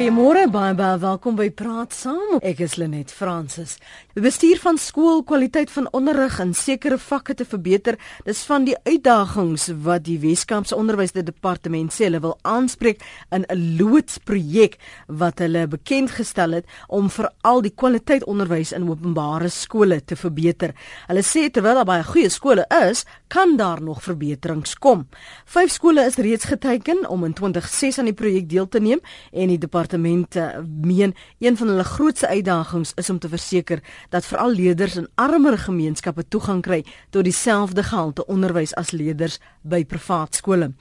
Goeiemôre baie baie welkom by Praat Saam. Ek is Lenet Fransis. Bestuur van skool kwaliteit van onderrig in sekere vakke te verbeter, dis van die uitdagings wat die Weskaapse Onderwysdepartement sê hulle wil aanspreek in 'n loodsprojek wat hulle bekend gestel het om veral die kwaliteit onderwys in openbare skole te verbeter. Hulle sê terwyl daar baie goeie skole is, kan daar nog verbeterings kom. Vyf skole is reeds geteken om in 2006 aan die projek deel te neem en die departemente meen een van hulle grootste uitdagings is om te verseker dat veral leerders in armer gemeenskappe toegang kry tot dieselfde gehalte onderwys as leerders by privaat skole.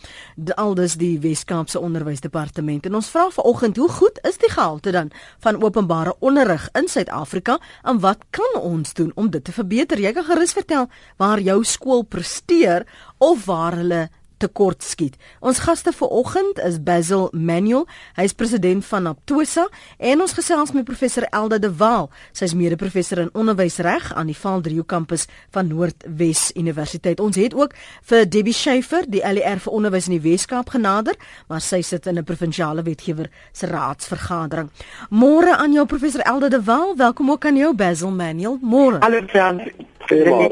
Aldus die Wes-Kaapse Onderwysdepartement. En ons vra vanoggend, hoe goed is die gehalte dan van openbare onderrig in Suid-Afrika en wat kan ons doen om dit te verbeter? Jy kan gerus vertel waar jou skool presteer of waar hulle tekort skiet. Ons gaste vanoggend is Basil Manuel, hy is president van Aptosa en ons gesels met professor Elda de Waal. Sy is mede-professor in onderwysreg aan die Valdrio kampus van Noordwes Universiteit. Ons het ook vir Debbie Schiefer, die LER vir onderwys in die Weskaap genader, maar sy sit in 'n provinsiale wetgewer se raadsvergadering. Môre aan jou professor Elda de Waal, welkom ook aan jou Basil Manuel. Môre. Hallo Jan.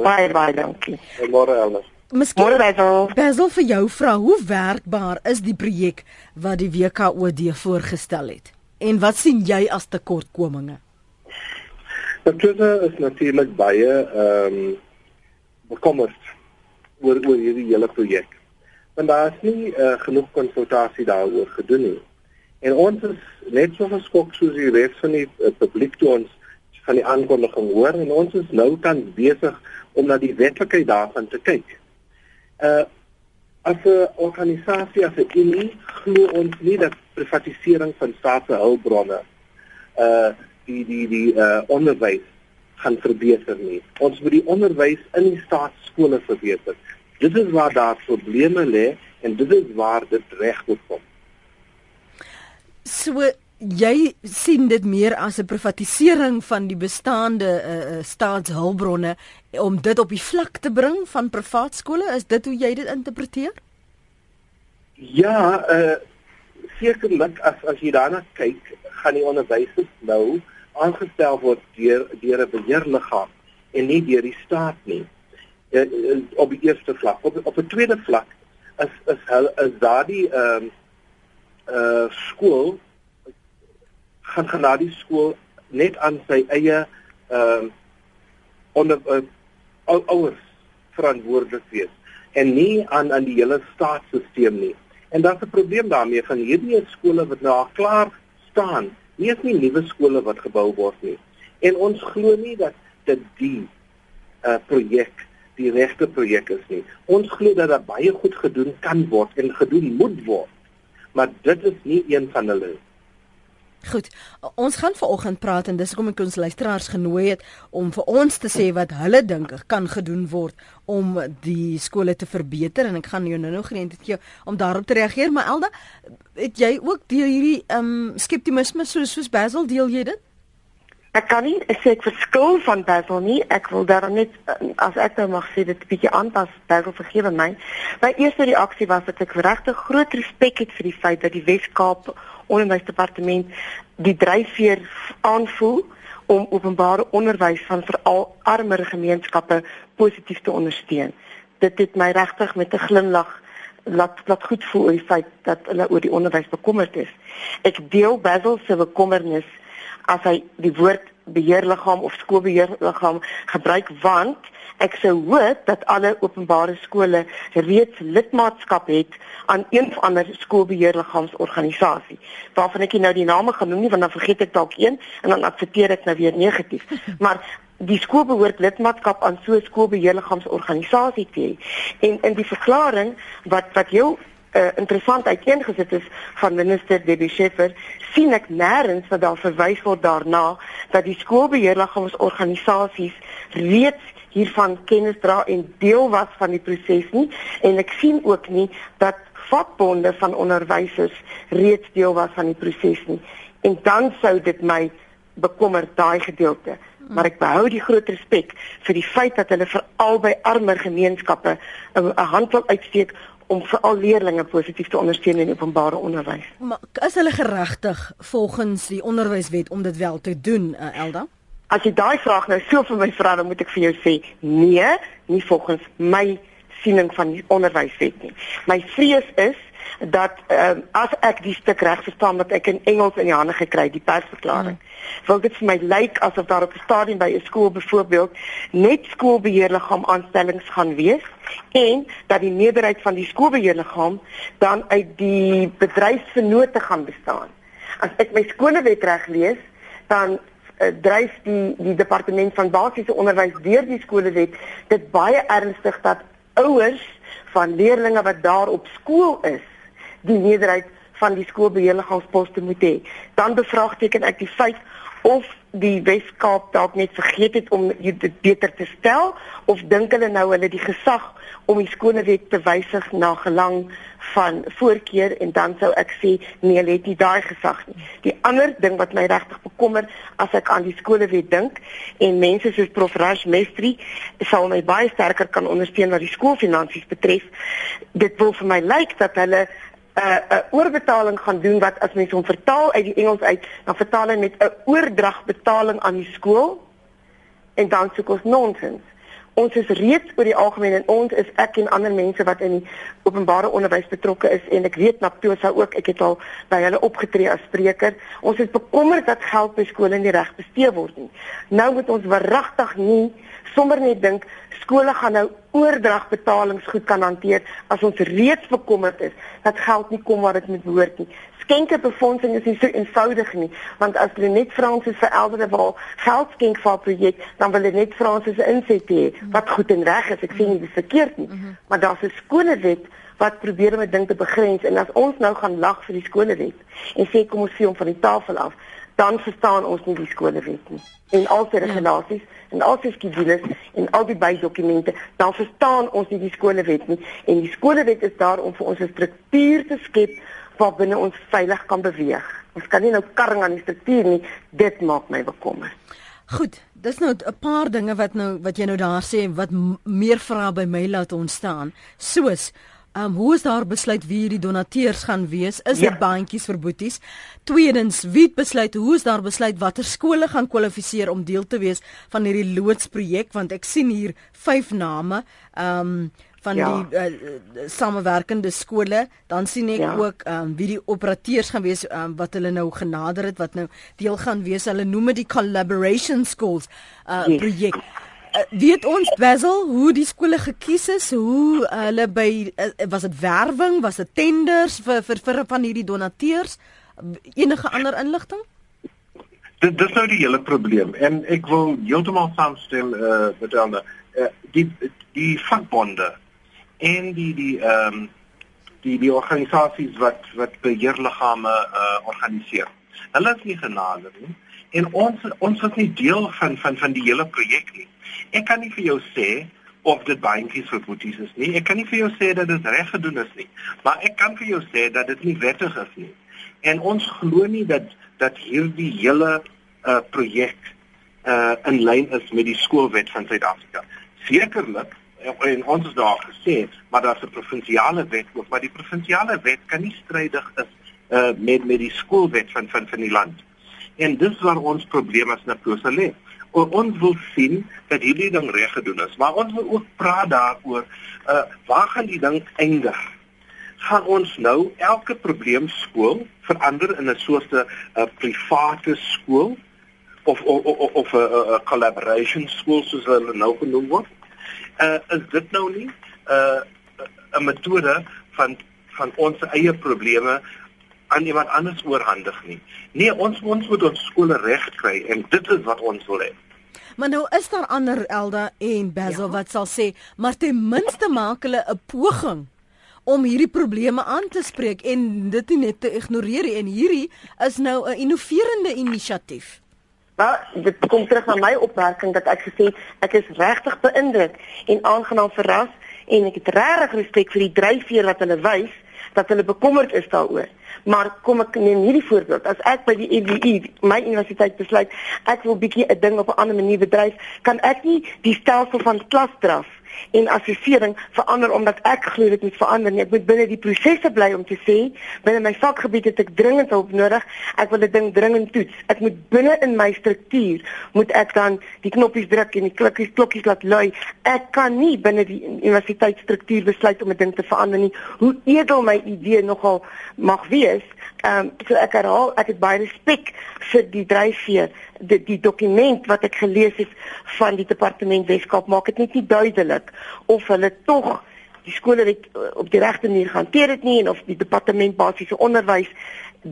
Baie baie dankie. Môre Elda. Miskien Basil. Basil vir jou vra, hoe werkbaar is die projek wat die WKOD voorgestel het? En wat sien jy as tekortkominge? Dit is natuurlik baie ehm um, bekommerd oor oor hierdie hele projek. Want daar is nie uh, genoeg konsultasie daaroor gedoen nie. En ons is net so geskok soos die res van die uh, publiek toe ons van die aankondiging hoor en ons is nou tans besig om na die wetlikheid daarvan te kyk uh as 'n organisasie as 'n unie glo ons nie dat privatisering van staatse hulpbronne uh die die die uh onderwys gaan verbeter nie. Ons moet die onderwys in die staatsskole verbeter. Dit is waar daar probleme lê en dit is waar dit reg moet kom. So jy sien dit meer as 'n privatisering van die bestaande uh, staatshulpbronne om dit op die vlak te bring van privaat skole is dit hoe jy dit interpreteer? Ja, uh sekerlik as as jy daarna kyk, gaan die onderwysers nou aangestel word deur deur 'n beheerliggaam en nie deur die staat nie. Uh, uh, op die eerste vlak, op op 'n tweede vlak is is hulle is daardie ehm uh, uh skool gaan gaan na die skool net aan sy eie ehm uh, onder uh, ouers verantwoordelik wees en nie aan aan die hele staatsstelsel nie. En daar's 'n probleem daarmee van hierdie skole wat nou klaar staan. Nie is nie nuwe skole wat gebou word nie. En ons glo nie dat dit die uh projek die regte projek is nie. Ons glo dat daar baie goed gedoen kan word en gedoen moet word. Maar dit is nie een van hulle nie. Goed. Ons gaan vanoggend praat en dis hoekom ek ons luisteraars genooi het om vir ons te sê wat hulle dink kan gedoen word om die skole te verbeter en ek gaan jou nou-nou geleentheid gee om daarop te reageer, maar Elda, het jy ook deur hierdie ehm um, skeptisisme soos soos Basil deel jy dit? Ek kan nie sê ek verskil van Basil nie. Ek wil daar net as ek nou mag sê dit 'n bietjie aanpas. Basil vergewe my. My eerste reaksie was dat ek regtig groot respek het vir die feit dat die Wes-Kaap onderwysdepartement die dryfveer aanvoel om openbare onderwys van veral armer gemeenskappe positief te ondersteun. Dit het my regtig met 'n glimlag laat laat goed voel oor die feit dat hulle oor die onderwys bekommerd is. Ek deel Basil se bekommernis as hy die woord beheerliggaam of skoolbeheerliggaam gebruik want Ek sou hoop dat alle openbare skole reeds lidmaatskap het aan een of ander skoolbeheerliggaamsorganisasie. Waarvan ek nou die name genoem nie want dan vergeet ek dalk een en dan adverteer ek nou weer negatief. Maar die skool behoort lidmaatskap aan so 'n skoolbeheerliggaamsorganisasie te hê. En in die verklaring wat wat jou uh, interessant uiteengesit is van minister Debbie Scheffer, sien ek nêrens dat daar verwys word daarna dat die skoolbeheerliggaamsorganisasies reeds hiervan kennis dra en deel was van die proses nie. En ek sien ook nie dat vakbonde van onderwysers reeds deel was van die proses nie. En dan sou dit my bekommer daai gedeelte. Maar ek behou die groot respek vir die feit dat hulle vir albei armer gemeenskappe 'n hand wil uitsteek om vir al leerders positief te ondersteun in openbare onderwys. Maar is hulle geregtig volgens die onderwyswet om dit wel te doen, uh, Elda? As jy daai vraag nou so vir my vra, dan moet ek vir jou sê, nee, nie volgens my siening van die onderwyswet nie. My vrees is dat um, as ek die stuk reg verstaan wat ek in Engels in die hande gekry die persverklaring mm. wil dit vir my lyk asof daar op 'n stadium by 'n skool byvoorbeeld net skoolbeheerliggaam aanstellings gaan wees en dat die meerderheid van die skoolbeheerliggaam dan uit die bedryfsvennote gaan bestaan as ek my skoolwet reg lees dan uh, dryf die die departement van basiese onderwys deur die skoolwet dit baie ernstig dat ouers van leerders wat daar op skool is die meerderheid van die skoolbeheerliggaamsposte moet hê. Dan bevraagteken ek die feit of die Weskaap dalk net vergeet het om dit beter te stel of dink hulle nou hulle die gesag om die skoolwet te wysig na gelang van voorkeur en dan sou ek sê nee, hulle het nie daai gesag nie. Die ander ding wat my regtig bekommer as ek aan die skoolwet dink en mense soos Prof Raj Mestri sal my baie sterker kan ondersteun wat die skoolfinansies betref. Dit wil vir my lyk dat hulle 'n uh, 'n uh, oorbetaling gaan doen wat as mens hom vertaal uit die Engels uit, dan vertaal hy met 'n oordragbetaling aan die skool en dan soek ons nonsens. Ons is reeds oor die algemeen en ons is ek en ander mense wat in die openbare onderwys betrokke is en ek weet Naptosa ook, ek het al by hulle opgetree as spreker. Ons is bekommerd dat geld by skole nie reg bestee word nie. Nou moet ons verragtig nie sommer net dink skole gaan nou oordragbetalings goed kan hanteer as ons reeds bekommerd is dat geld nie kom waar dit moet behoort nie. Skenke befondsing is nie so eenvoudig nie, want as hulle net Fransis vir elders wil geld skenk vir 'n projek, dan wil hulle net Fransis inset hê wat goed en reg is. Ek sê nie dis verkeerd nie, mhm. maar daar's 'n skolewet wat probeer om 'n ding te begrens en as ons nou gaan lag vir die skolewet en sê kom ons vee hom van die tafel af, dan verstaan ons nie die skolewet nie. En al die ja. regulasies en al die skedules en al die bydokumente, dan verstaan ons nie die skolewet nie en die skolewet is daar om vir ons 'n struktuur te skep waarbinne ons veilig kan beweeg. Ons kan nie nou karring aan die struktuur nie, dit maak my bekommer. Goed, dis nou 'n paar dinge wat nou wat jy nou daar sê wat meer vrae by my laat ontstaan. Soos um, hoe is daar besluit wie hierdie donateurs gaan wees? Is dit ja. bandjies vir boeties? Tweedens, wie besluit hoe is daar besluit watter skole gaan kwalifiseer om deel te wees van hierdie loodsprojek want ek sien hier vyf name ehm um, van ja. die uh, samewerkende skole dan sien ek ja. ook ehm um, wie die operateurs gaan wees um, wat hulle nou genader het wat nou deel gaan wees. Hulle noem dit die collaboration schools uh, yes. projek. Uh, weet ons Basil hoe die skole gekies is, hoe hulle by uh, was dit werwing, was dit tenders vir vir vir van hierdie donateurs, enige ander inligting? Dit dis nou die hele probleem en ek wil heeltemal saamstem eh uh, met ander uh, die die vakbonde en die die ehm um, die die organisasies wat wat beheerliggame eh uh, organiseer. Hulle is nie genader nie en ons ons is nie deel van van van die hele projek nie. Ek kan nie vir jou sê of dit bandjies vir boeties is nie. Ek kan nie vir jou sê dat dit reg gedoen is nie. Maar ek kan vir jou sê dat dit nie wettig is nie. En ons glo nie dat dat hierdie hele uh projek uh in lyn is met die skoolwet van Suid-Afrika. Sekerlik en ons is daar gesê, maar daar's 'n provinsiale wet ook, maar die provinsiale wet kan nie strydig is uh met met die skoolwet van van van die land. En dis waar ons probleem as Naposa lê. Ons wil sien dat hierdie ding reg gedoen is, maar ons wil ook praat daaroor uh waar gaan die ding eindig? Gaan ons nou elke probleem skool verander in 'n soort 'n uh, private skool of of of 'n 'n collaboration skool soos hulle nou genoem word? Uh is dit nou nie 'n uh, 'n metode van van ons eie probleme aan iemand anders oorhandig nie. Nee, ons ons moet ons skole reg kry en dit is wat ons wil hê. Maar nou is daar ander Elda en Basil ja. wat sal sê, maar ten minste maak hulle 'n poging om hierdie probleme aan te spreek en dit nie net te ignoreer nie. En hierdie is nou 'n innoverende inisiatief. Maar dit kom terug na my opmerking dat ek gesê ek is regtig beïndruk en aangenaam verras en ek het regtig respek vir die dryfveer wat hulle wys dat hulle bekommerd is daaroor. Maar kom ek neem hierdie voorbeeld. As ek by die UWU, my universiteit besluit ek wil bietjie 'n ding op 'n ander manier bedryf, kan ek nie die stelsel van klasdraf en assessering verander omdat ek glo dit moet verander nie. Ek moet binne die prosesse bly om te sê binne my vakgebied het ek dringend hulp nodig. Ek wil 'n ding dringend toets. Ek moet binne in my struktuur moet ek dan die knoppies druk en die klikkies klokkies laat lui. Ek kan nie binne die universiteitsstruktuur besluit om 'n ding te verander nie. Hoe edel my idee nogal mag wees, Ehm um, so ek herhaal, ek het baie respek vir die dryfveer, die die dokument wat ek gelees het van die departement Weskaap maak dit net nie duidelik of hulle tog die skole het eh, op die regte manier gehanteer het nie en of die departement basiese onderwys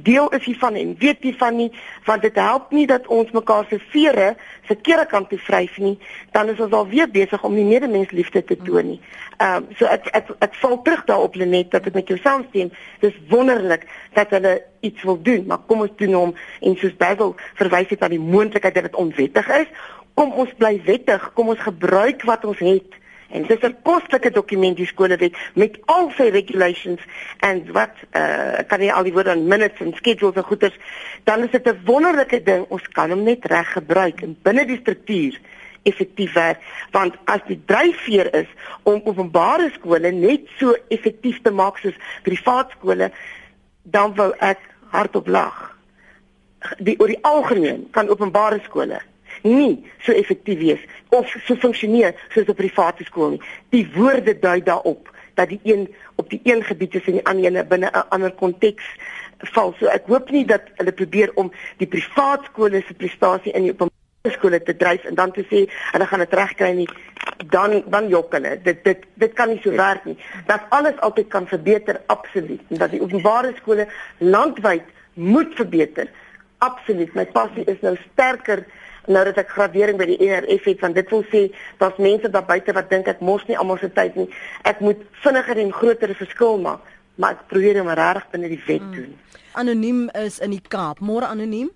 deel is hiervan en weet hiervan nie want dit help nie dat ons mekaar se vere verkeerde kant toe vryf nie dan is ons al weer besig om die medemensliefde te toon nie. Ehm um, so ek ek ek val terug daarop Lenet dat ek met jou saamstem. Dis wonderlik dat hulle iets wil doen, maar kom ons doen hom en soos Basil verwys het na die moontlikheid dat dit onwettig is, kom ons bly wettig, kom ons gebruik wat ons het En dis 'n kostelike dokument die skolewet met al sy regulations en wat uh kan jy al die woorde en minutes en schedules en goeders. Dan is dit 'n wonderlike ding ons kan hom net reg gebruik en binne die struktuur effektief werk. Want as die dryfveer is om openbare skole net so effektief te maak soos privaat skole dan wil ek hardop lag. Die oor die algemeen kan openbare skole nie so effektief wees of so funksioneer soos 'n private skool nie. Die woorde dui daarop dat die een op die een gebied is en die ander ene binne 'n ander konteks val. So ek hoop nie dat hulle probeer om die privaat skole se prestasie in die openbare skole te dryf en dan te sê hulle gaan dit regkry nie. Dan dan jok hulle. Dit dit dit kan nie so werk nie. Dat alles altyd kan verbeter absoluut en dat die openbare skole landwyd moet verbeter. Absoluut. My passie is nou sterker nou dat ek gradering by die ERF het want dit wil sê daar's mense daar buite wat dink ek mos nie almal se tyd nie. Ek moet vinniger en groter verskil maak, maar ek probeer om regtig binne die wet doen. Hmm. Anoniem is in die Kaap. Môre anoniem.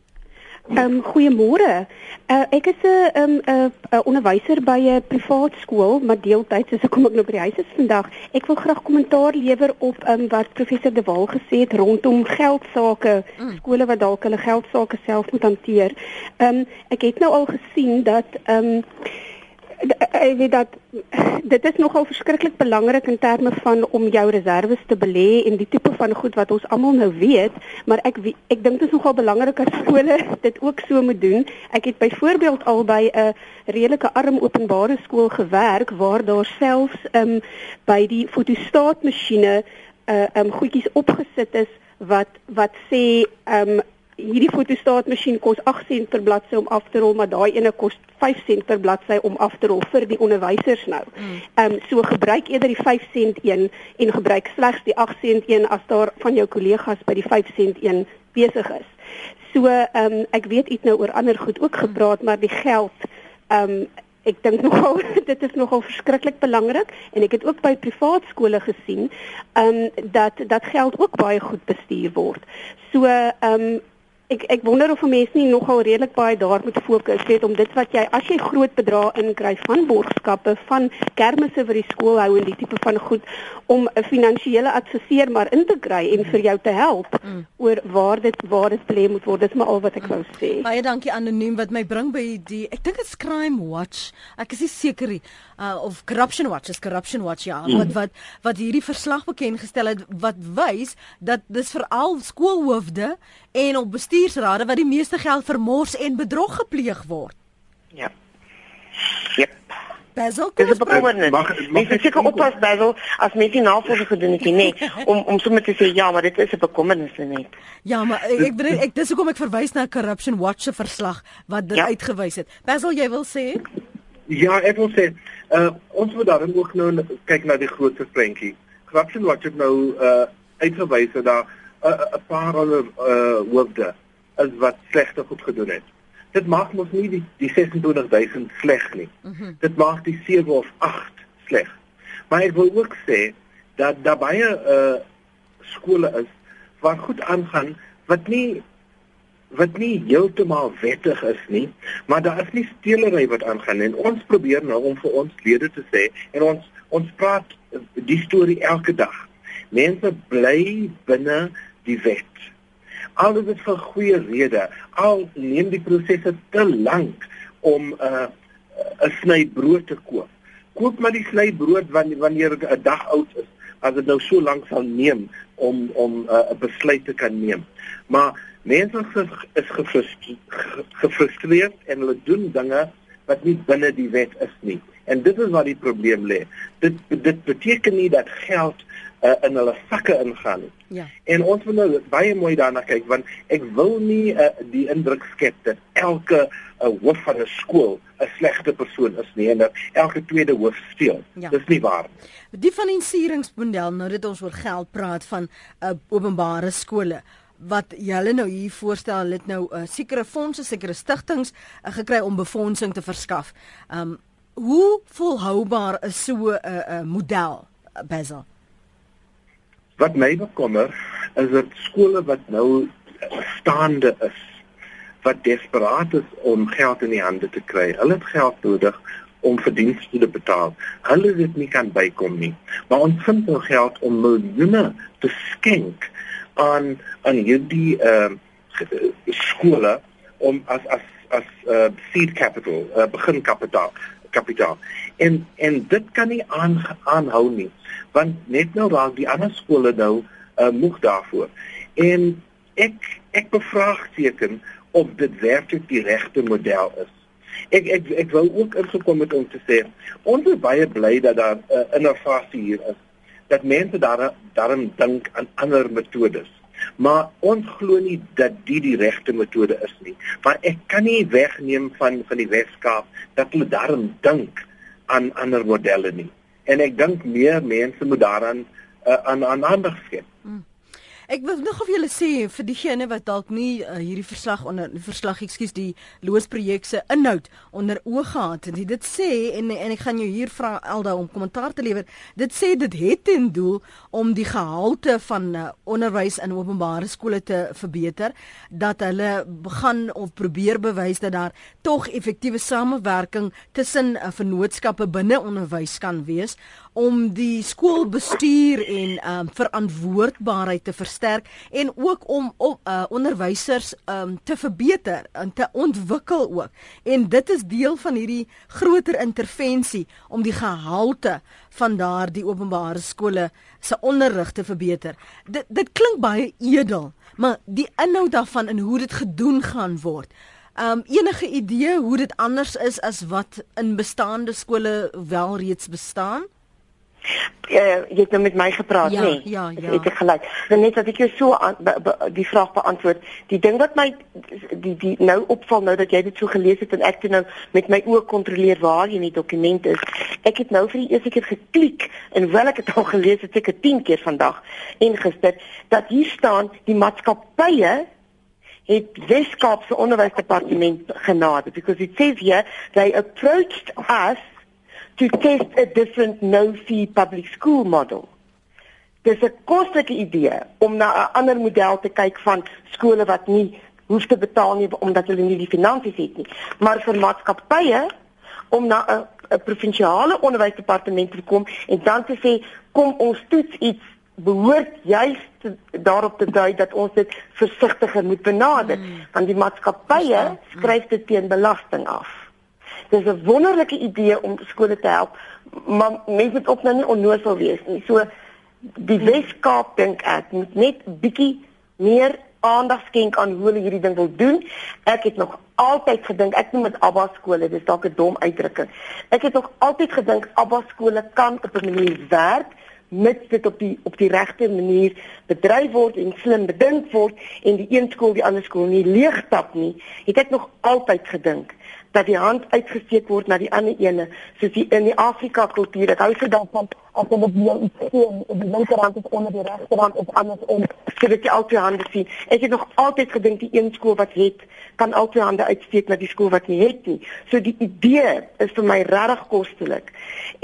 Ehm um, goeiemôre. Uh, ek is 'n um, uh, onderwyser by 'n privaat skool, maar deeltyds, so kom ek nou by die huis is vandag. Ek wil graag kommentaar lewer op um, wat professor De Waal gesê het rondom geldsaake, mm. skole wat dalk hulle geldsaake self moet hanteer. Ehm um, ek het nou al gesien dat ehm um, ek weet dat dit is nogal verskriklik belangrik in terme van om jou reserves te belê en die tipe van goed wat ons almal nou weet, maar ek ek dink dit is nogal belangrik dat skole dit ook so moet doen. Ek het byvoorbeeld al by 'n redelike arm openbare skool gewerk waar daar selfs um, by die fotostaatmasjiene uh um goedjies opgesit is wat wat sê um hierdie fotostaatmasjien kos 8 sent per bladsy om af te rol, maar daai ene kos 5 sent per bladsy om af te rol vir die onderwysers nou. Mm. Ehm um, so gebruik eerder die 5 sent een en gebruik slegs die 8 sent een as daar van jou kollegas by die 5 sent een besig is. So ehm um, ek weet iets nou oor ander goed ook gepraat, maar die geld ehm um, ek dink nogal dit is nogal verskriklik belangrik en ek het ook by privaat skole gesien ehm um, dat dat geld ook baie goed bestuur word. So ehm um, ek ek wonder of mense nie nogal redelik baie daar moet fokus het om dit wat jy as jy groot bedrae inkry van borgskappe van kermisse vir die skool hou en die tipe van goed om 'n finansiële adviseur maar in te kry en vir jou te help mm. oor waar dit waar dit belê moet word dis maar al wat ek mm. wou sê baie dankie anoniem wat my bring by die ek dink dit's crime watch ek is nie seker nie uh, of corruption watch is corruption watch ja mm. wat wat wat hierdie verslag bekend gestel het wat wys dat dis veral skoolhoofde en op bestuursrade wat die meeste geld vermors en bedrog gepleeg word. Ja. Yep. Basil, kom ons begin. Ek sê ek oppas Basil as mens nie navorsing gedoen het nie, nee, om om sommer te sê ja, maar dit is 'n bekommernis net. Ja, maar ek bedoel ek dis hoekom ek verwys na Corruption Watch se verslag wat dit ja. uitgewys het. Basil, jy wil sê? Ja, ek wil sê, uh, ons moet daarom ook nou kyk na die grootste prentjie. Corruption Watch het nou uh uitgewys dat daar 'n paar ander uh hoofde is wat slegte goed gedoen het. Dit maak mos nie die, die 26000 sleg nie. Mm -hmm. Dit maak die 7 of 8 sleg. Maar ek wil ook sê dat daar baie uh skole is wat goed aangaan wat nie wat nie heeltemal wettig is nie, maar daar is nie stelery wat aangaan en ons probeer nou om vir ons lede te sê en ons ons praat die storie elke dag. Mense bly binne die wet. Al is dit vir goeie rede, al neem die prosesse te lank om 'n uh, 'n sny brood te koop. koop maar die snybrood wanneer wanneer 'n dag oud is as dit nou so lank sal neem om om 'n uh, besluit te kan neem. Maar mense is gefrustreerd en hulle doen dinge wat nie binne die wet is nie. En dit is waar die probleem lê. Dit dit beteken nie dat geld uh, in hulle sakke ingaan nie. Ja. En ons moet nou baie mooi daarna kyk want ek wil nie uh, die indruk skep dat elke uh, hoof van 'n skool 'n slegte persoon is nie en dat elke tweede hoof steel. Ja. Dis nie waar nie. Die finansieringsmodel nou dit ons oor geld praat van uh, openbare skole wat julle nou hier voorstel het nou 'n uh, sekere fondse, sekere stigtings uh, gekry om befondsing te verskaf. Um hoe volhoubaar is so 'n uh, uh, model uh, Basil? Wat my bekommer is dat skole wat nou staande is wat desperaat is om geld in die hande te kry. Hulle het geld nodig om verdienste te betaal. Hulle dit nie kan bykom nie. Maar ons vind nou geld om miljoene te skenk aan aan hierdie ehm uh, skole om as as as uh, seed capital, uh, beginkapitaal kapitaal. En en dit kan nie aan aanhou nie, want net nou raak die ander skole nou uh, moeg daarvoor. En ek ek bevraagteken of dit werklik die regte model is. Ek ek ek wou ook ingekom het om te sê ons is baie bly dat daar 'n uh, innovasie hier is. Dat mense daar daarom dink aan ander metodes. Maar ons glo nie dat dit die regte metode is nie. Maar ek kan nie wegneem van van die Weskaap dat hulle daarom dink aan ander modelle nie. En ek dink meer mense moet daaraan uh, aan aan aandag gee. Ek wil nog of julle sê vir diegene wat dalk nie uh, hierdie verslag onder verslag ekskuus die loosprojek se inhoud onder oog gehad het. Dit sê en en ek gaan jou hier vra Elda om kommentaar te lewer. Dit sê dit het ten doel om die gehalte van uh, onderwys in openbare skole te verbeter dat hulle begin of probeer bewys dat daar tog effektiewe samewerking tussen uh, vennootskappe binne onderwys kan wees om die skoolbestuur en um, verantwoordbaarheid te versterk en ook om op uh, onderwysers um, te verbeter en te ontwikkel ook. En dit is deel van hierdie groter intervensie om die gehalte van daardie openbare skole se onderrig te verbeter. Dit dit klink baie edel, maar die inhoud daarvan en hoe dit gedoen gaan word. Um enige idee hoe dit anders is as wat in bestaande skole wel reeds bestaan? Ja, jy het nou met my gepraat, ja, nee. Ja, ja. Ek het gelyk. Nou net dat ek jou so aan, be, be, die vraag beantwoord. Die ding wat my die die nou opval nou dat jy dit so gelees het en ek het nou met my oë kontroleer waar jy in die dokument is. Ek het nou vir die eerste keer geklik en wel ek het al gelees het seker 10 keer vandag en gister dat hier staan die maatskappye het Weskaapse onderwysdepartement genade because it says here they approached us to test a different no-fee public school model. Dis 'n kostelike idee om na 'n ander model te kyk van skole wat nie hoef te betaal nie omdat hulle nie die finansies het nie, maar vir maatskappye om na 'n 'n provinsiale onderwysdepartement te kom en dan te sê kom ons toets iets behoort juist daarop te dui dat ons dit versigtiger moet benader hmm. want die maatskappye skryf dit teen belasting af. Dis 'n wonderlike idee om skole te help, maar mense moet ook nou nie onnoosel wees nie. So die Weskaap dink ek moet net bietjie meer aandag skenk aan hoe hulle hierdie ding wil doen. Ek het nog altyd gedink ek noem dit Abba skole, dis dalk 'n dom uitdrukking. Ek het nog altyd gedink Abba skole kan op 'n manier werk mits dit op die op die regte manier bedryf word en slim bedink word en die een skool die ander skool nie leegtap nie. Het ek nog altyd gedink dat die hand uitgesteek word na die ander ene soos die in die Afrika kultuur ek hou se daarvan as hulle weer iets sien en die linkerhand is onder die regterhand of andersom sodat jy altyd hande sien. Ek het nog altyd gedink die een skool wat het kan altyd hande uitsteek na die skool wat nie het nie so die idee is vir my regtig kostelik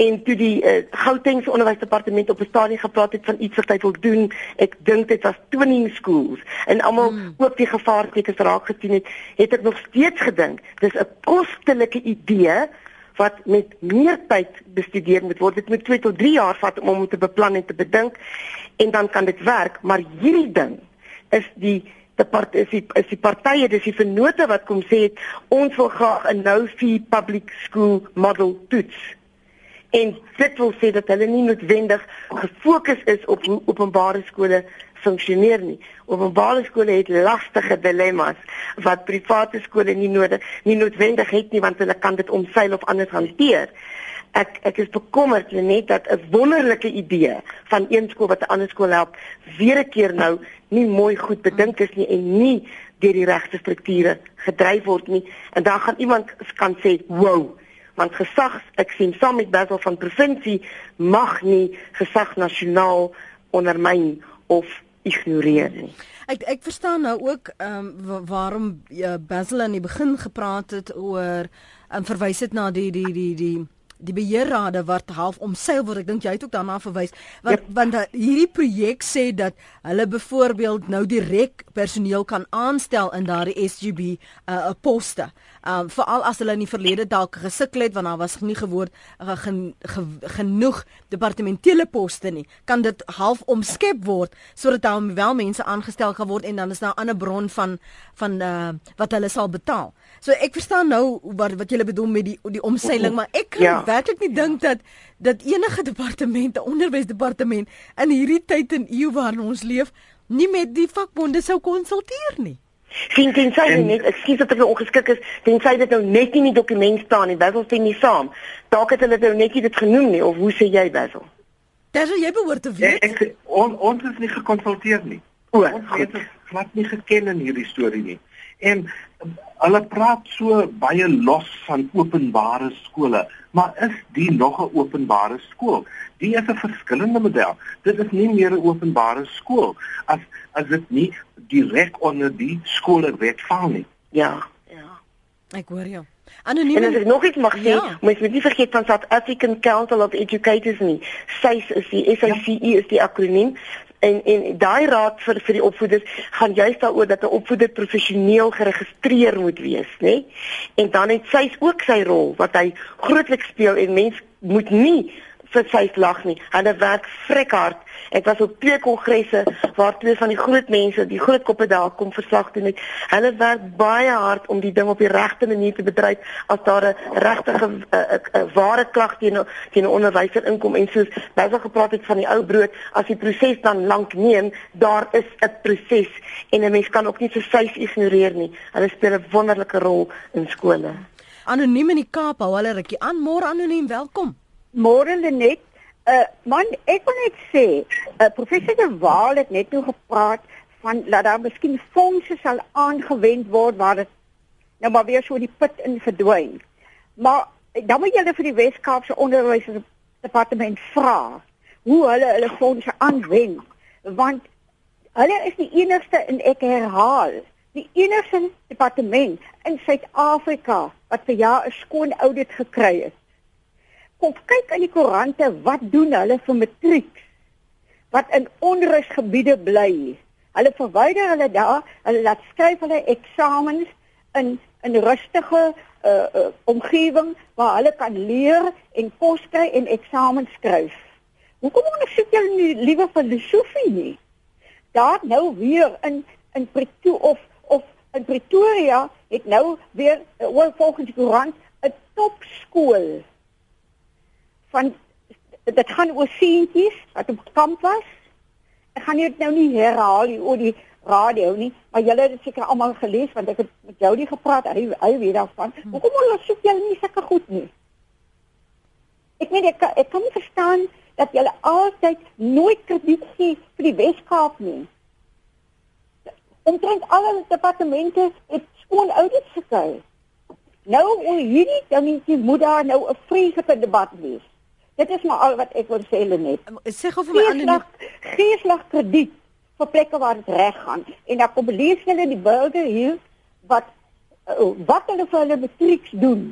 en toe die uh, Gautengse onderwysdepartement op 'n stadium gepraat het van iets wat hy wil doen ek dink dit was twinning schools en almal hmm. ook die gevaartekens raak gesien het het ek nog steeds gedink dis 'n kostelike idee wat met meer tyd bestudeer moet word. Dit moet 2 tot 3 jaar vat om om te beplan en te bedink en dan kan dit werk, maar hierdie ding is die part is die is die partye dis die vennote wat kom sê het, ons wil graag 'n nou fee public school model toets. En dit wil sê dat hulle nie noodwendig gefokus is op hoe openbare skole funksioneer nie. Openbare skole het lastige dilemma's wat private skole nie nodig nie noodwendig het nie want hulle kan dit omseil of anders hanteer. Ek ek is bekommerd net dat 'n wonderlike idee van een skool wat 'n ander skool help weer 'n keer nou nie mooi goed bedink is nie en nie deur die regte strukture gedryf word nie en dan gaan iemand kan sê, "Wow, want gesag ek sien saam met Basel van provinsie mag nie gesag nasionaal ondermyn of ignoreer nie. Ek ek verstaan nou ook ehm um, waarom uh, Basil aan die begin gepraat het oor en um, verwys dit na die die die die die beheerrade wat half omseil word. Ek dink jy het ook daarna verwys want yep. want hierdie projek sê dat hulle byvoorbeeld nou direk personeel kan aanstel in daardie SGB uh, poste. Um veral as hulle in die verlede dalk gesukkel het want daar was nie gewoord uh, gen, ge, genoeg departementele poste nie. Kan dit half omskep word sodat daar wel mense aangestel kan word en dan is daar 'n ander bron van van uh, wat hulle sal betaal. So ek verstaan nou wat wat jy bedoel met die die omseiling, maar ek kan ja. werklik nie dink dat dat enige departement, onderwysdepartement in hierdie tyd en eeu waarin ons leef, nie met die vakbonde sou konsulteer nie. Sien dit sê net, ekskuus dat ek nou ongeskik is, dit sê dit nou net nie in die dokument staan nie. Basil sê nie saam. Dalk het hulle dit nou net nie dit genoem nie of hoe sê jy Basil? Dis jy behoort te weet. Ek, ek on, ons is nie gekonsulteer nie. O, ons het glad nie geken in hierdie storie nie. En hulle praat so baie los van openbare skole, maar is die nog 'n openbare skool? Die is 'n verskillende model. Dit is nie meer 'n openbare skool as as dit nie direk onder die skoolwet val nie. Ja, ja. Ek hoor jou. Anoniem. En as ek nog iets mag sê, ja. moet jy nie vergeet van South African Council of Educators nie. SAIS is die SACE ja. is die akroniem en en daai raad vir vir die opvoeders gaan juist daaroor dat 'n opvoeder professioneel geregistreer moet wees, nê? En dan het sy ook sy rol wat hy grootliks speel en mens moet nie vir sy lag nie. Hulle werk vrek hard. Ek was op twee kongresse waar twee van die groot mense, die groot koppe daar kom verslag doen het. Hulle werk baie hard om die ding op die regte manier te bedryf as daar 'n regte 'n ware klag teen teen 'n onderwyser inkom en soos baie wel gepraat het van die ou brood, as die proses dan lank neem, daar is 'n proses en 'n mens kan ook nie sy ignoreer nie. Hulle speel 'n wonderlike rol in skole. Anoniem in die Kaap, hou hulle rukkie aan. Môre anoniem, welkom. Môre net, uh man, ek wil net sê, uh professor De Waal het net nou gepraat van dat daar miskien fondse sal aangewend word waar dit nou maar weer so die put in verdwyn. Maar dan moet jy vir die Wes-Kaapse onderwysdepartement vra hoe hulle hulle fondse aanwend want hulle is die enigste en ek herhaal die enigste departement in Suid-Afrika wat vir jaar 'n skoon audit gekry het kom kyk in die koerante wat doen hulle vir matriek wat in onrusgebiede bly. Hulle verwyder hulle daar, hulle laat skryf hulle eksamens in 'n rustige uh, uh, omgewing waar hulle kan leer en kos kry en eksamens skryf. Hoekom ondersoek julle nie liewe filosofie nie? Daar nou weer in in Pretoria of of in Pretoria het nou weer uh, volgens die koerant 'n topskool van dit gaan oor seentjies wat op kamp was. Ek gaan dit nou nie herhaal nie oor die radio nie, maar julle het dit seker almal gelees want ek het met jou die gepraat, hy hy weet daarvan. Hmm. Hoekom moet ons julle nie sulke goed nie? Ek weet ek ek kan nie verstaan dat julle altyd nooit krediet gee vir die Weskaap nie. Omtrent alle departemente het skoon audits gekry. Nou oor hierdie dingetjie moet daar nou 'n vreeslike debat wees. Dit is maar al wat ek wil sê Lenet. Sê gou vir my ander geeslag krediet vir plekke waar dit reg gaan en dan kom lees hulle die burger hier wat uh, wat hulle vir hulle matrieks doen.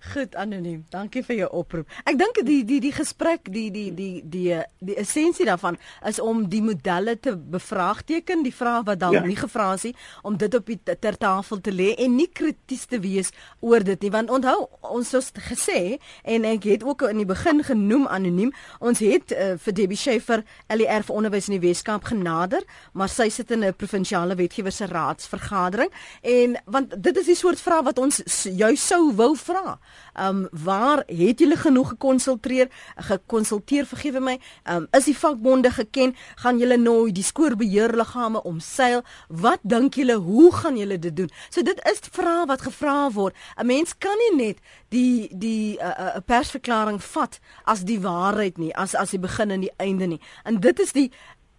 Goed anoniem. Dankie vir jou oproep. Ek dink die die die gesprek die die die die die essensie daarvan is om die modelle te bevraagteken, die vrae wat dalk ja. nie gevra is nie, om dit op die ter tafel te lê en nie krities te wees oor dit nie, want onthou ons het gesê en ek het ook in die begin genoem anoniem, ons het uh, vir Debbie Scheffer LER vir onderwys in die Weskaap genader, maar sy sit in 'n provinsiale wetgewer se raadsvergadering en want dit is die soort vrae wat ons juis sou wou vra Ehm um, waar het julle genoeg gekonsulteer? Gekonsulteer, vergewe my. Ehm um, is die vakbonde geken? Gaan julle nooi die skoorbeheerliggame omseil? Wat dink julle hoe gaan julle dit doen? So dit is vrae wat gevra word. 'n Mens kan nie net die die 'n uh, uh, persverklaring vat as die waarheid nie, as as die begin en die einde nie. En dit is die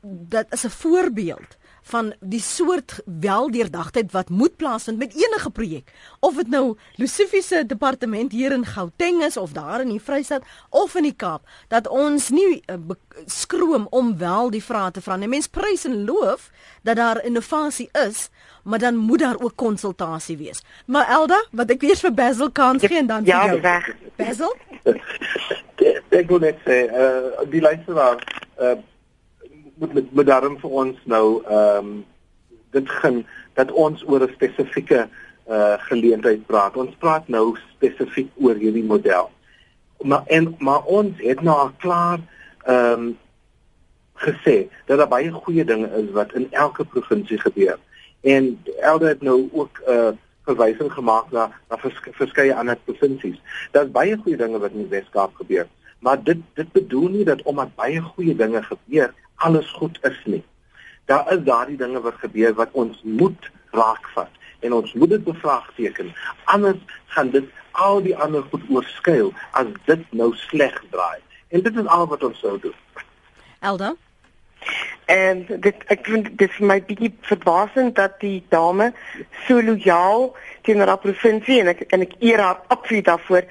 dat is 'n voorbeeld van die soort weldeurdagtheid wat moet plaasvind met enige projek. Of dit nou Lucifi se departement hier in Gauteng is of daar in die Vrystaat of in die Kaap, dat ons nie uh, skroom om wel die vrae te vra nie. Mense prys en loof dat daar innovasie is, maar dan moet daar ook konsultasie wees. Maar Elda, wat ek weer vir Basil kan gee en dan ja, vir jou. Ja, Basil? ek wil net sê, uh, die lyste waar uh, moet met, met daarom vir ons nou ehm um, dit gaan dat ons oor 'n spesifieke uh geleentheid praat. Ons praat nou spesifiek oor hierdie model. Maar en maar ons het nou al klaar ehm um, gesê dat daar baie goeie dinge is wat in elke provinsie gebeur. En elde het nou ook 'n uh, verwysing gemaak na na vers, verskeie ander provinsies. Daar's baie goeie dinge wat in die Weskaap gebeur. Maar dit dit bedoel nie dat omdat baie goeie dinge gebeur, alles goed is nie. Daar is daardie dinge wat gebeur wat ons moet raakvat en ons moet dit bevraagteken. Anders gaan dit al die ander goed oorskuil as dit nou sleg draai. En dit is al wat ons sou doen. Elda En dit ek vind dit vir my bietjie verbasend dat die dame so lojaal teenoor haar provinsie en ek en ek eer haar absoluut daarvoor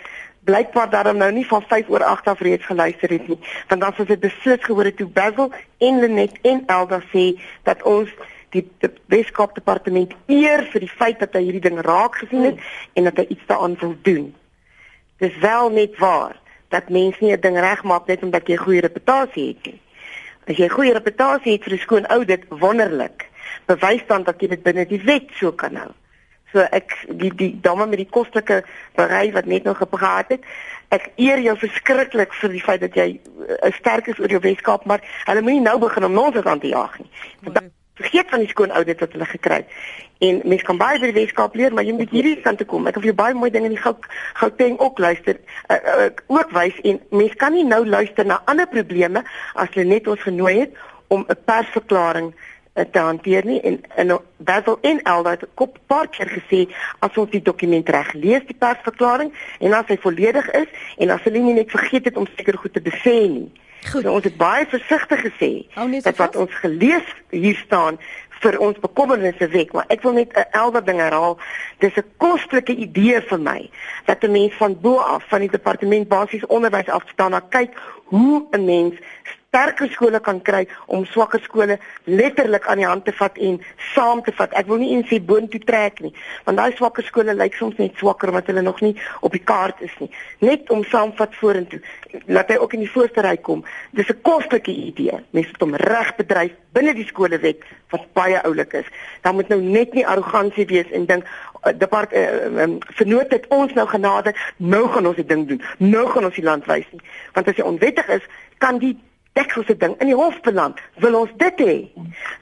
blykbaar daarom nou nie van 5 oor 8 af reeds geluister het nie want dan sou dit beslis gehoor het toe Basil en Lenet en Elda sê dat ons die, die Weskaap departement eer vir die feit dat hy hierdie ding raak gesien het en dat hy iets daaraan wil doen. Dis wel net waar dat mense nie 'n ding regmaak net omdat jy 'n goeie reputasie het nie. As jy 'n goeie reputasie het vir 'n skoon audit, wonderlik. Bewys dan dat jy dit binne die wet so kan hou. So ek die die dame met die kostelike berei wat net nou gepraat het. Ek eer jou verskriklik vir die feit dat jy uh, sterk is oor jou Weskaap, maar hulle moenie nou begin om ons aan te jag nie. Want vergeet van die skoon audit wat hulle gekry het. En mense kan baie by die Weskaap leer, maar jy moet hierdie kant toe kom. Ek het vir jou baie mooi dinge in die Goud Gauteng ook luister. Uh, uh, ook wys en mense kan nie nou luister na ander probleme as hulle net ons genooi het om 'n persverklaring Eh, te hanteer nie en en Basil en Elda het kop paar keer gesê as ons die dokument reg lees die persverklaring en as hy volledig is en as hulle nie net vergeet het om seker goed te besê nie. Goed. So ons het baie versigtig gesê dat wat ons gelees hier staan vir ons bekommernisse wek, maar ek wil net 'n elder ding herhaal. Dis 'n kostelike idee vir my dat 'n mens van bo af van die departement basies onderwys af staan na kyk hoe 'n mens sterker skole kan kry om swakker skole letterlik aan die hand te vat en saam te vat. Ek wil nie eens sê boontoe trek nie, want daai swakker skole lyk soms net swakker omdat hulle nog nie op die kaart is nie. Net om saamvat vorentoe. Laat hy ook in die voorste ry kom. Dis 'n kostelike idee. Mense moet hom reg bedryf binne die skolewet wat baie oulik is. Dan moet nou net nie arrogansie wees en dink eh, depart uh, um, vernoot het ons nou genade nou gaan ons die ding doen nou gaan ons die land wys nie want as jy onwettig is kan die dekselse ding in die hof beland. Wil ons dit hê?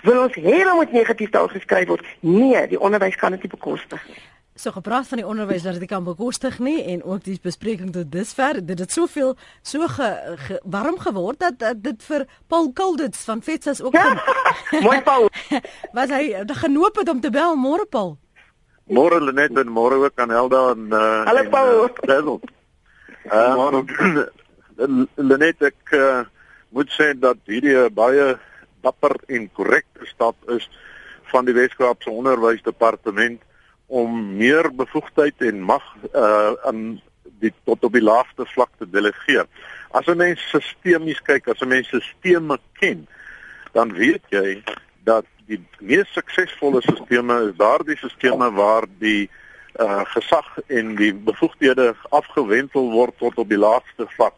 Wil ons hê dat moet negatief daar geskryf word? Nee, die onderwys kan dit nie bekostig nie. So gepraat van die onderwys dat dit kan bekostig nie en ook die bespreking tot dusver, dit het soveel so ge, ge, warm geword dat, dat dit vir Paul Kuldits van Fetsas ook ja, Mooi Paul. Was hy genoop het om te bel môre Paul? Môre Lenet en môre ook aan Helda en uh Hallo Paul. Uh, Lenet ek uh, moet sê dat hierdie 'n baie dapper en korrekte stap is van die Weskaapse Onderwysdepartement om meer bevoegdheid en mag uh aan die tot op die laagste vlak te delegeer. As 'n mens sistemies kyk, as 'n mens sisteme ken, dan weet jy dat die mees suksesvolle sisteme is daardie sisteme waar die uh gesag en die bevoegdhede afgewentel word tot op die laagste vlak.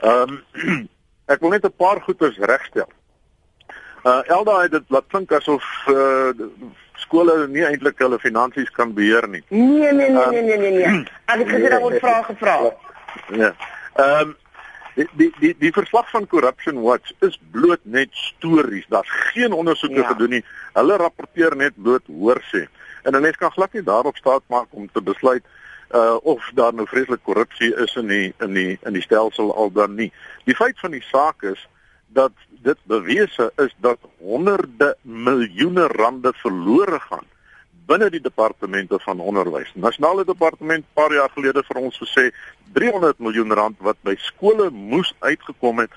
Ehm um, Ek wil net 'n paar goeders regstel. Uh Elda het dit laat klink asof uh skole nie eintlik hulle finansies kan beheer nie. Nee nee nee nee nee nee. nee. Ek het gesê daar word vrae gevra. Ja. Ehm um, die, die die die verslag van Corruption Watch is bloot net stories. Daar's geen ondersoeke ja. gedoen nie. Hulle rapporteer net bloot hoorsê. En 'n mens kan glad nie daarop staat maak om te besluit uh of daar nou vreeslik korrupsie is in die in die in die stelsel al dan nie. Die feit van die saak is dat dit bewese is dat honderde miljoene rande verlore gaan binne die departemente van onderwys. Nasionale departement paar jaar gelede vir ons gesê 300 miljoen rand wat by skole moes uitgekom het,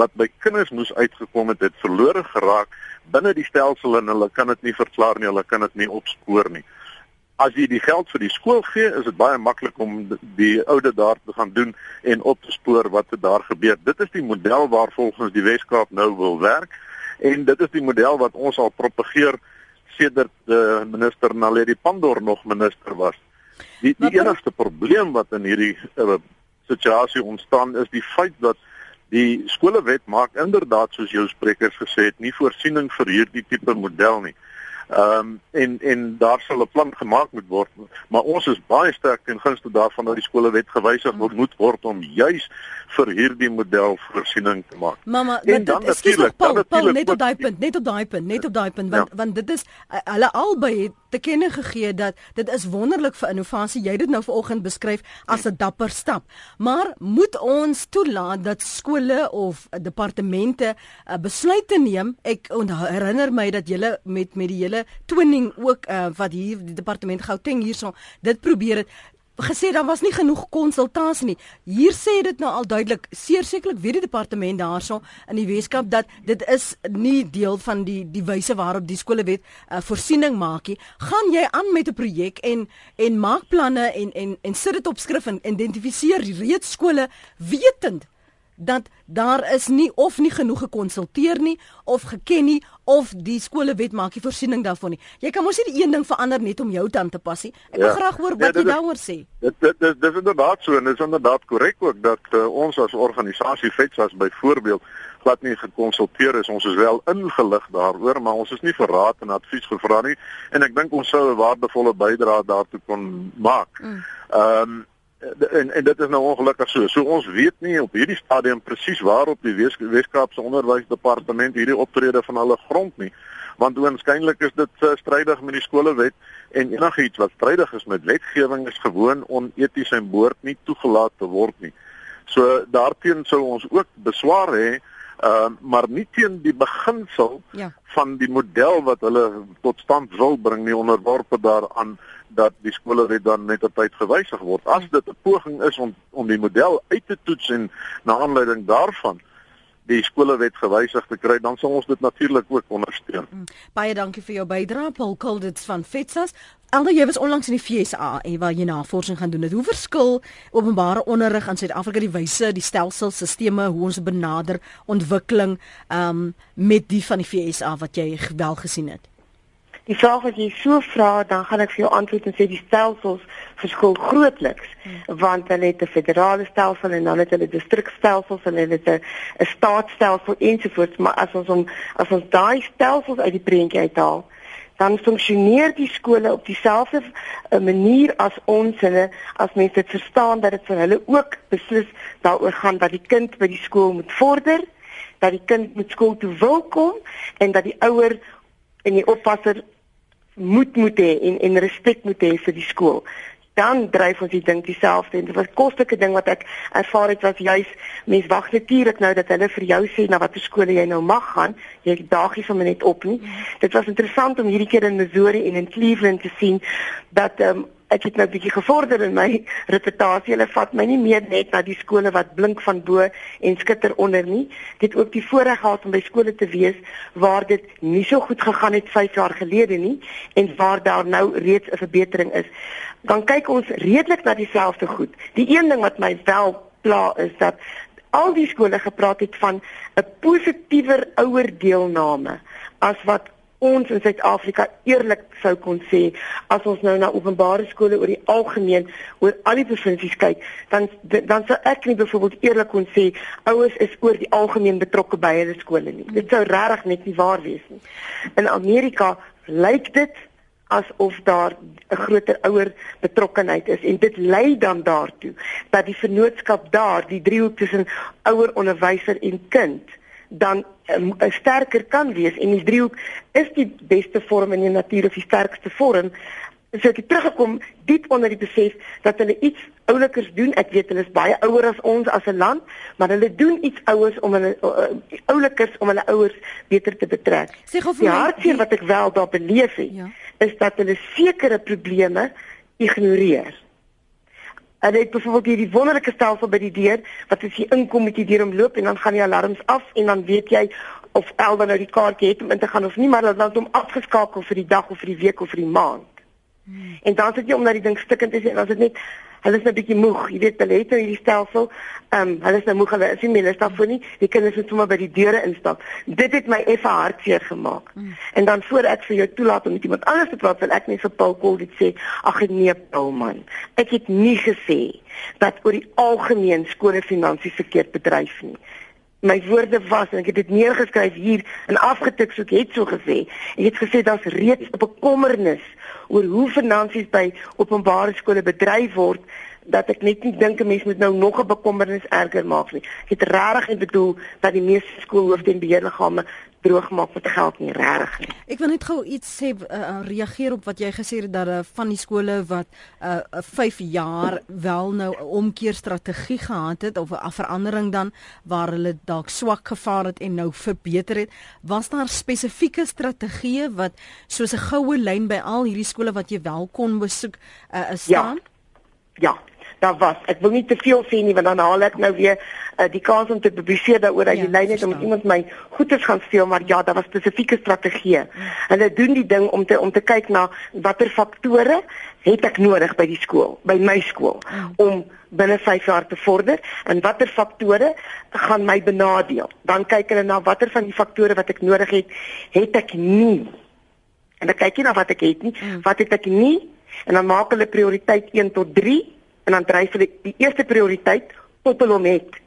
wat by kinders moes uitgekom het, het verlore geraak binne die stelsel en hulle kan dit nie verklaar nie, hulle kan dit nie opspoor nie as jy die geld vir die skool gee, is dit baie maklik om die oude daar te gaan doen en op te spoor wat het daar gebeur. Dit is die model waar volgens die Weskaap nou wil werk en dit is die model wat ons al propageer sedert uh, minister Naledi Pandor nog minister was. Die die enigste probleem wat in hierdie uh, situasie ontstaan is die feit dat die skolewet maak inderdaad soos jou sprekers gesê het nie voorsiening vir hierdie tipe model nie. Ehm um, en en daar sal 'n plan gemaak moet word, maar ons is baie sterk ten gunste daarvan dat die skolewet gewysig word moet word om juis vir hierdie model voorsiening te maak. Mamma, dit is skielik Paul, Paul net op daai punt, net op daai punt, net op daai punt want ja. want dit is hulle albei het te kenne gegee dat dit is wonderlik vir innovasie. Jy het dit nou vanoggend beskryf as 'n dapper stap. Maar moet ons toelaat dat skole of departemente uh, besluite neem? Ek herinner my dat jy met met die hele twinning ook uh, wat hier die departement Gauteng hierso dit probeer het gesê daar was nie genoeg konsultasie nie. Hier sê dit nou al duidelik, sekerlik weet die departement daarso in die Weskaap dat dit is nie deel van die die wyse waarop die skolewet uh, voorsiening maak nie. Gaan jy aan met 'n projek en en maak planne en en en sit dit op skrif en identifiseer reeds skole wetend dat daar is nie of nie genoeg gekonsulteer nie of geken nie of die skolewet maak nie voorsiening daarvan nie. Jy kan mos nie die een ding verander net om jou dan te pas nie. Ek wil ja. graag hoor wat ja, jy daaroor sê. Dit dit dit dis inderdaad so en dit is inderdaad korrek ook dat uh, ons as organisasie FETSAS byvoorbeeld glad nie gekonsulteer is. Ons is wel ingelig daaroor, maar ons is nie vir raad en advies gevra nie en ek dink ons sou 'n waardevolle bydrae daartoe kon maak. Mm. Ehm mm. um, en en dit is nou ongelukkig so. So ons weet nie op hierdie stadium presies waarop die Wes Weskaapse Onderwysdepartement hierdie optrede van hulle grond nie. Want waarskynlik is dit uh, strydig met die skolewet en enigiets wat strydig is met wetgewing is gewoon oneties en behoort nie toegelaat te word nie. So daarteen sou ons ook beswaar hê uh, maar nie teen die beginsel ja. van die model wat hulle tot stand wil bring nie onderworpe daaraan dat die skole net dan net op tyd gewysig word. As dit 'n poging is om om die model uit te toets en na aanleiding daarvan die skolewet gewysig te kry, dan sal ons dit natuurlik ook ondersteun. Mm. Baie dankie vir jou bydrae, Paul Kulditz van Fetsas. Alhoewel jy was onlangs in die FSA en waar jy navorsing gaan doen het, hoe verskil openbare onderrig in Suid-Afrika die wyse, die stelsels, sisteme, hoe ons benader ontwikkeling um met die van die FSA wat jy wel gesien het? Die vraag wat jy so vra, dan gaan ek vir jou antwoord en sê die stelsels verskil grootliks hmm. want hulle het 'n federale stelsel en dan het hulle distrikstelsels en hulle het 'n staatsstelsel ensovoorts, maar as ons om as ons daai stelsels uit die prentjie uithaal, dan funksioneer die skole op dieselfde eh, manier as ons hulle as mense dit verstaan dat dit vir hulle ook beslis daaroor gaan dat die kind by die skool moet vorder dat die kind moet skool toe wil kom en dat die ouer en die oppasser moet moet hê en en respek moet hê vir die skool. Dan dryf ons die ding dieselfde en dit was koslike ding wat ek ervaar het was juis mense wag natuurlik nou dat hulle vir jou sê na watter skole jy nou mag gaan. Jy daagies om net op nie. Dit was interessant om hierdie keer in Missouri en in Cleveland te sien dat um, ek het nou 'n bietjie gevorder in my reputasie. Hulle vat my nie meer net na die skole wat blink van bo en skitter onder nie. Dit ook die voorreg gehad om by skole te wees waar dit nie so goed gegaan het 5 jaar gelede nie en waar daar nou reeds 'n verbetering is. Dan kyk ons redelik na dieselfde goed. Die een ding wat my wel pla is dat al die skole gepraat het van 'n positiewer ouer deelname as wat ons in Suid-Afrika eerlik sou kon sê as ons nou na openbare skole oor die algemeen oor al die provinsies kyk dan dan sou ek nie byvoorbeeld eerlik kon sê ouers is oor die algemeen betrokke by hulle skole nie. Dit sou regtig net nie waar wees nie. In Amerika lyk dit asof daar 'n groter ouer betrokkenheid is en dit lei dan daartoe dat die vennootskap daar die driehoek tussen ouer onderwyser en kind dan um, sterker kan wees en die driehoek is die beste vorm in die natuur of die sterkste vorm so ek het teruggekom diep onder die besef dat hulle iets oulikers doen. Ek weet hulle is baie ouer as ons as 'n land, maar hulle doen iets ouers om hulle uh, oulikers om hulle ouers beter te betrek. Die hartseer wat ek wel daar beleef het, ja. is dat hulle sekere probleme ignoreer. Hulle het byvoorbeeld hierdie wonderlike stelsel by die deur wat as jy inkom met die deur omloop en dan gaan die alarms af en dan weet jy of Elda nou die kaartjie het om in te gaan of nie, maar dan word hom afgeskakel vir die dag of vir die week of vir die maand. Hmm. En dan sit jy om na die ding stikkend sê en dan is dit net hulle is 'n bietjie moeg, jy weet, hulle het nou hierdie stelsel. Ehm um, hulle is nou moeg, hulle is nie meer lus daarvoor nie. Die kinders moet sommer by die deure instap. Dit het my effe hartseer gemaak. Hmm. En dan voor ek vir jou toelaat om met iemand anders te praat, wil ek net vir Paul Kol dit sê. Ag nee, Paul man. Ek het nie gesê dat oor die algemeen skole finansies verkeerd bedryf nie my woorde was en ek het dit neergeskryf hier en afgetik so ek het so gesê. Ek het gesê daar's reeds 'n bekommernis oor hoe finansies by openbare skole bedryf word dat ek net nie dink 'n mens moet nou nog 'n bekommernis erger maak nie. Ek het regtig bedoel dat die meeste skoolhoofde en beheerliggame droog maak met geld nie regtig nie. Ek wil net gou iets sê uh, reageer op wat jy gesê het dat uh, van die skole wat uh, 5 jaar wel nou 'n omkeerstrategie gehad het of 'n verandering dan waar hulle dalk swak gevaar het en nou verbeter het, was daar spesifieke strategieë wat soos 'n goue lyn by al hierdie skole wat jy wel kon besoek uh, staan? Ja. Ja, daar was. Ek wil nie te veel sê nie want dan haal ek nou weer uh, die kans om te publiseer daaroor dat ja, jy lyn het om iemand my goeders gaan steel, maar ja, daar was spesifieke strategieë. Hulle doen die ding om te om te kyk na watter faktore het ek nodig by die skool, by my skool ja. om binne 5 jaar te vorder en watter faktore gaan my benadeel. Dan kyk hulle na watter van die faktore wat ek nodig het, het ek nie. En dan kyk jy na wat ek het nie, mm. wat het ek nie en dan maak hulle prioriteit 1 tot 3 en dan dryf hulle die eerste prioriteit tot hulle hom het.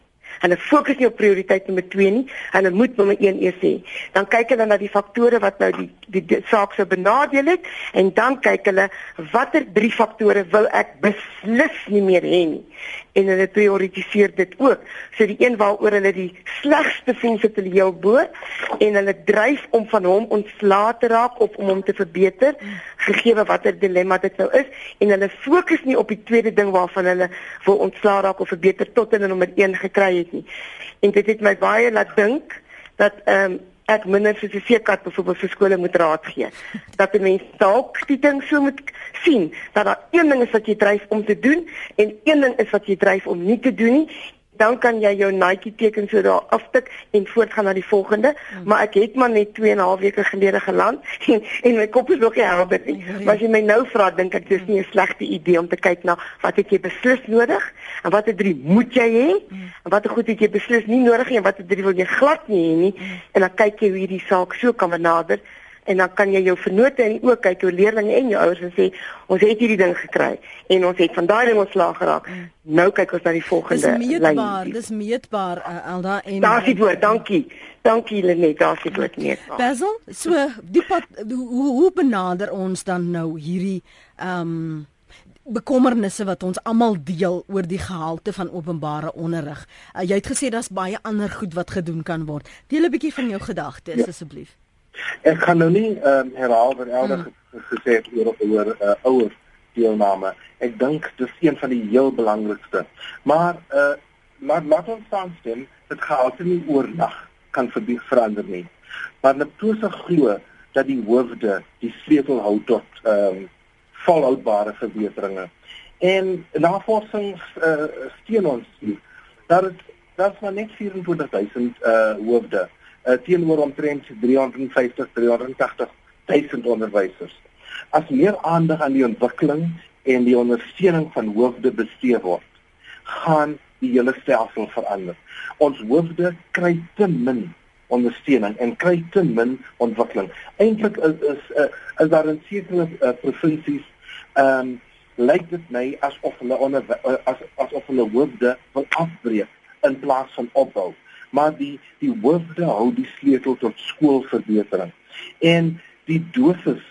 Hulle fokus nie op prioriteit nommer 2 nie, hulle moet nommer 1 eers hê. Dan kyk hulle na die faktore wat nou die die, die saak sou benadeel het en dan kyk hulle watter drie faktore wil ek beslis nie meer hê nie en hulle prioritiseer dit ook. So die een waaroor hulle die slegste voel sit hulle heel bo en hulle dryf om van hom ontslae te raak of om hom te verbeter gegee watter dilemma dit nou is en hulle fokus nie op die tweede ding waarvan hulle wil ontslae raak of verbeter tot hulle nommer 1 gekry het nie. En dit het my baie laat dink dat ehm um, ek minder soos 'n seekat byvoorbeeld vir skole moet raad gee. Dat die mense dalk die ding so moet sien dat daar een ding is wat jy dryf om te doen en een ding is wat jy dryf om nie te doen nie dan kan jy jou Nike teken so daar aftik en voortgaan na die volgende. Hmm. Maar ek het maar net 2 en 'n half weke gelede geland en, en my kop is nog nie helder nie. Maar as jy my nou vra, dink ek dis nie 'n slegte idee om te kyk na wat het jy beslis nodig en watter drie moet jy hê hmm. en watter goed het jy beslis nie nodig nie en watter drie wil jy glad nie hê nie. Hmm. En dan kyk jy hoe hierdie saak so kan benader en dan kan jy jou vennote in die oë kyk, jou leerlinge en jou ouers en sê ons het hierdie ding gekry en ons het van daai ding ontslaag geraak. Mm. Nou kyk ons na die volgende lyn. Dis meetbaar, dis meetbaar uh, Alda en Daar's die woord, dankie. Dankie Lenet, daar's die woord meetbaar. Basil, so die pad, hoe, hoe benader ons dan nou hierdie ehm um, bekommernisse wat ons almal deel oor die gehalte van openbare onderrig. Uh, jy het gesê daar's baie ander goed wat gedoen kan word. Deel 'n bietjie van jou gedagtes ja. asseblief. Ek gaan nou nie ehm um, herhaal wat Elder hmm. gesê het oor oor uh, ouer deelname. Ek dink dis een van die heel belangrikste. Maar uh laat laat ons staan dit gaan nie oornag kan verbied verander nie. Maar net toe se glo dat die hoofde die sleutel hou tot ehm um, volhoudbare verbeteringe. En navorsing uh, steun ons nie. Daar is daar is maar net 24000 uh hoofde uh, teenoor omtrent 350 380 duisend onderwysers. As meer aandag aan die ontwikkeling en die ondersteuning van hoofde bestee word, gaan die hele stelsel verander. Ons hoofde kry te min ondersteuning en kry te min ontwikkeling. Eintlik is is uh, is daar in sekere uh, provinsies ehm um, lyk dit my asof hulle onder uh, as asof hulle hoofde wil afbreek in plaas van opbou maar die die hoofde hou die sleutel tot skoolverbetering. En die dosis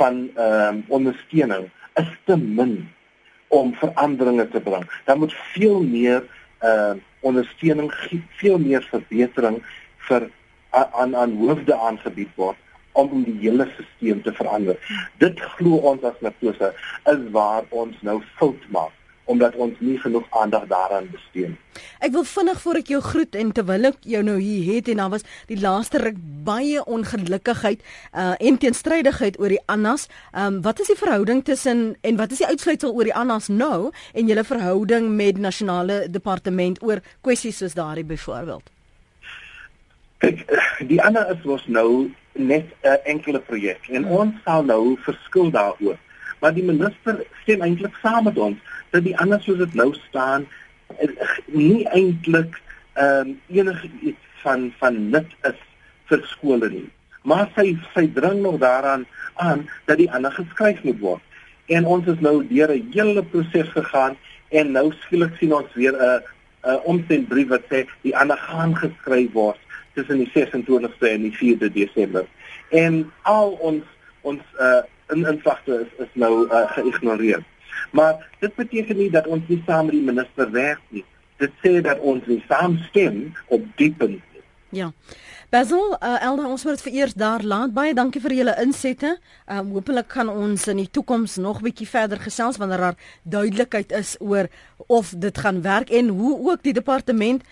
van ehm um, ondersteuning is te min om veranderinge te bring. Daar moet veel meer ehm uh, ondersteuning, veel meer verbetering vir aan aan hoofde aangebied word om die hele stelsel te verander. Dit glo ons as Natose is waar ons nou fout maak omdat ons nie genoeg aandag daaraan bestee nie. Ek wil vinnig voor ek jou groet en terwyl ek jou nou hier het en dan was die laaste ruk baie ongelukkigheid uh, en teenstrydigheid oor die Annas. Ehm um, wat is die verhouding tussen en wat is die uitsluitsel oor die Annas nou en julle verhouding met nasionale departement oor kwessies soos daardie byvoorbeeld? Kyk, die ander is was nou net 'n uh, enkele projek en hmm. ons sal nou verskil daaroor. Maar die minister stem eintlik saam met ons dat die ander soos dit nou staan eh, nie eintlik ehm um, enige iets van van nut is vir skole nie. Maar sy sy dring nog daaraan aan dat die ander geskryf moet word. En ons is nou deur 'n hele proses gegaan en nou skielik sien ons weer 'n 'n omsendbrief wat sê die ander gaan geskryf word tussen die 26ste en die 4de Desember. En al ons ons uh in invagte is is nou uh, geïgnoreer. Maar dit beteken nie dat ons nie saam met die minister werk nie. Dit sê dat ons nie saamstem op die punt nie. Ja. Basil, uh, Elda, ons moet vir eers daar laat. Baie dankie vir julle insette. Um hopelik kan ons in die toekoms nog bietjie verder gesels wanneer daar duidelikheid is oor of dit gaan werk en hoe ook die departement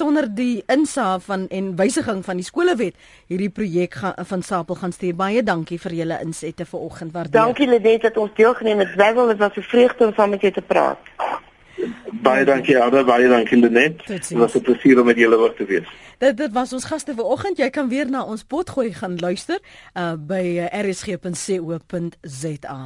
sonder die insaag van en wysiging van die skolewet hierdie projek van Sapel gaan stuur. Baie dankie vir julle insette vanoggend. Waardeer. Dankie Lenet dat ons deelgeneem het. Wel, dit was 'n vreugde om saam met jou te praat. Baie dankie Ada, baie dankie Lenet. Dit was 'n plesier om met julle oor te wees. Dit dit was ons gaste vanoggend. Jy kan weer na ons potgooi gaan luister uh, by uh, rsg.co.za.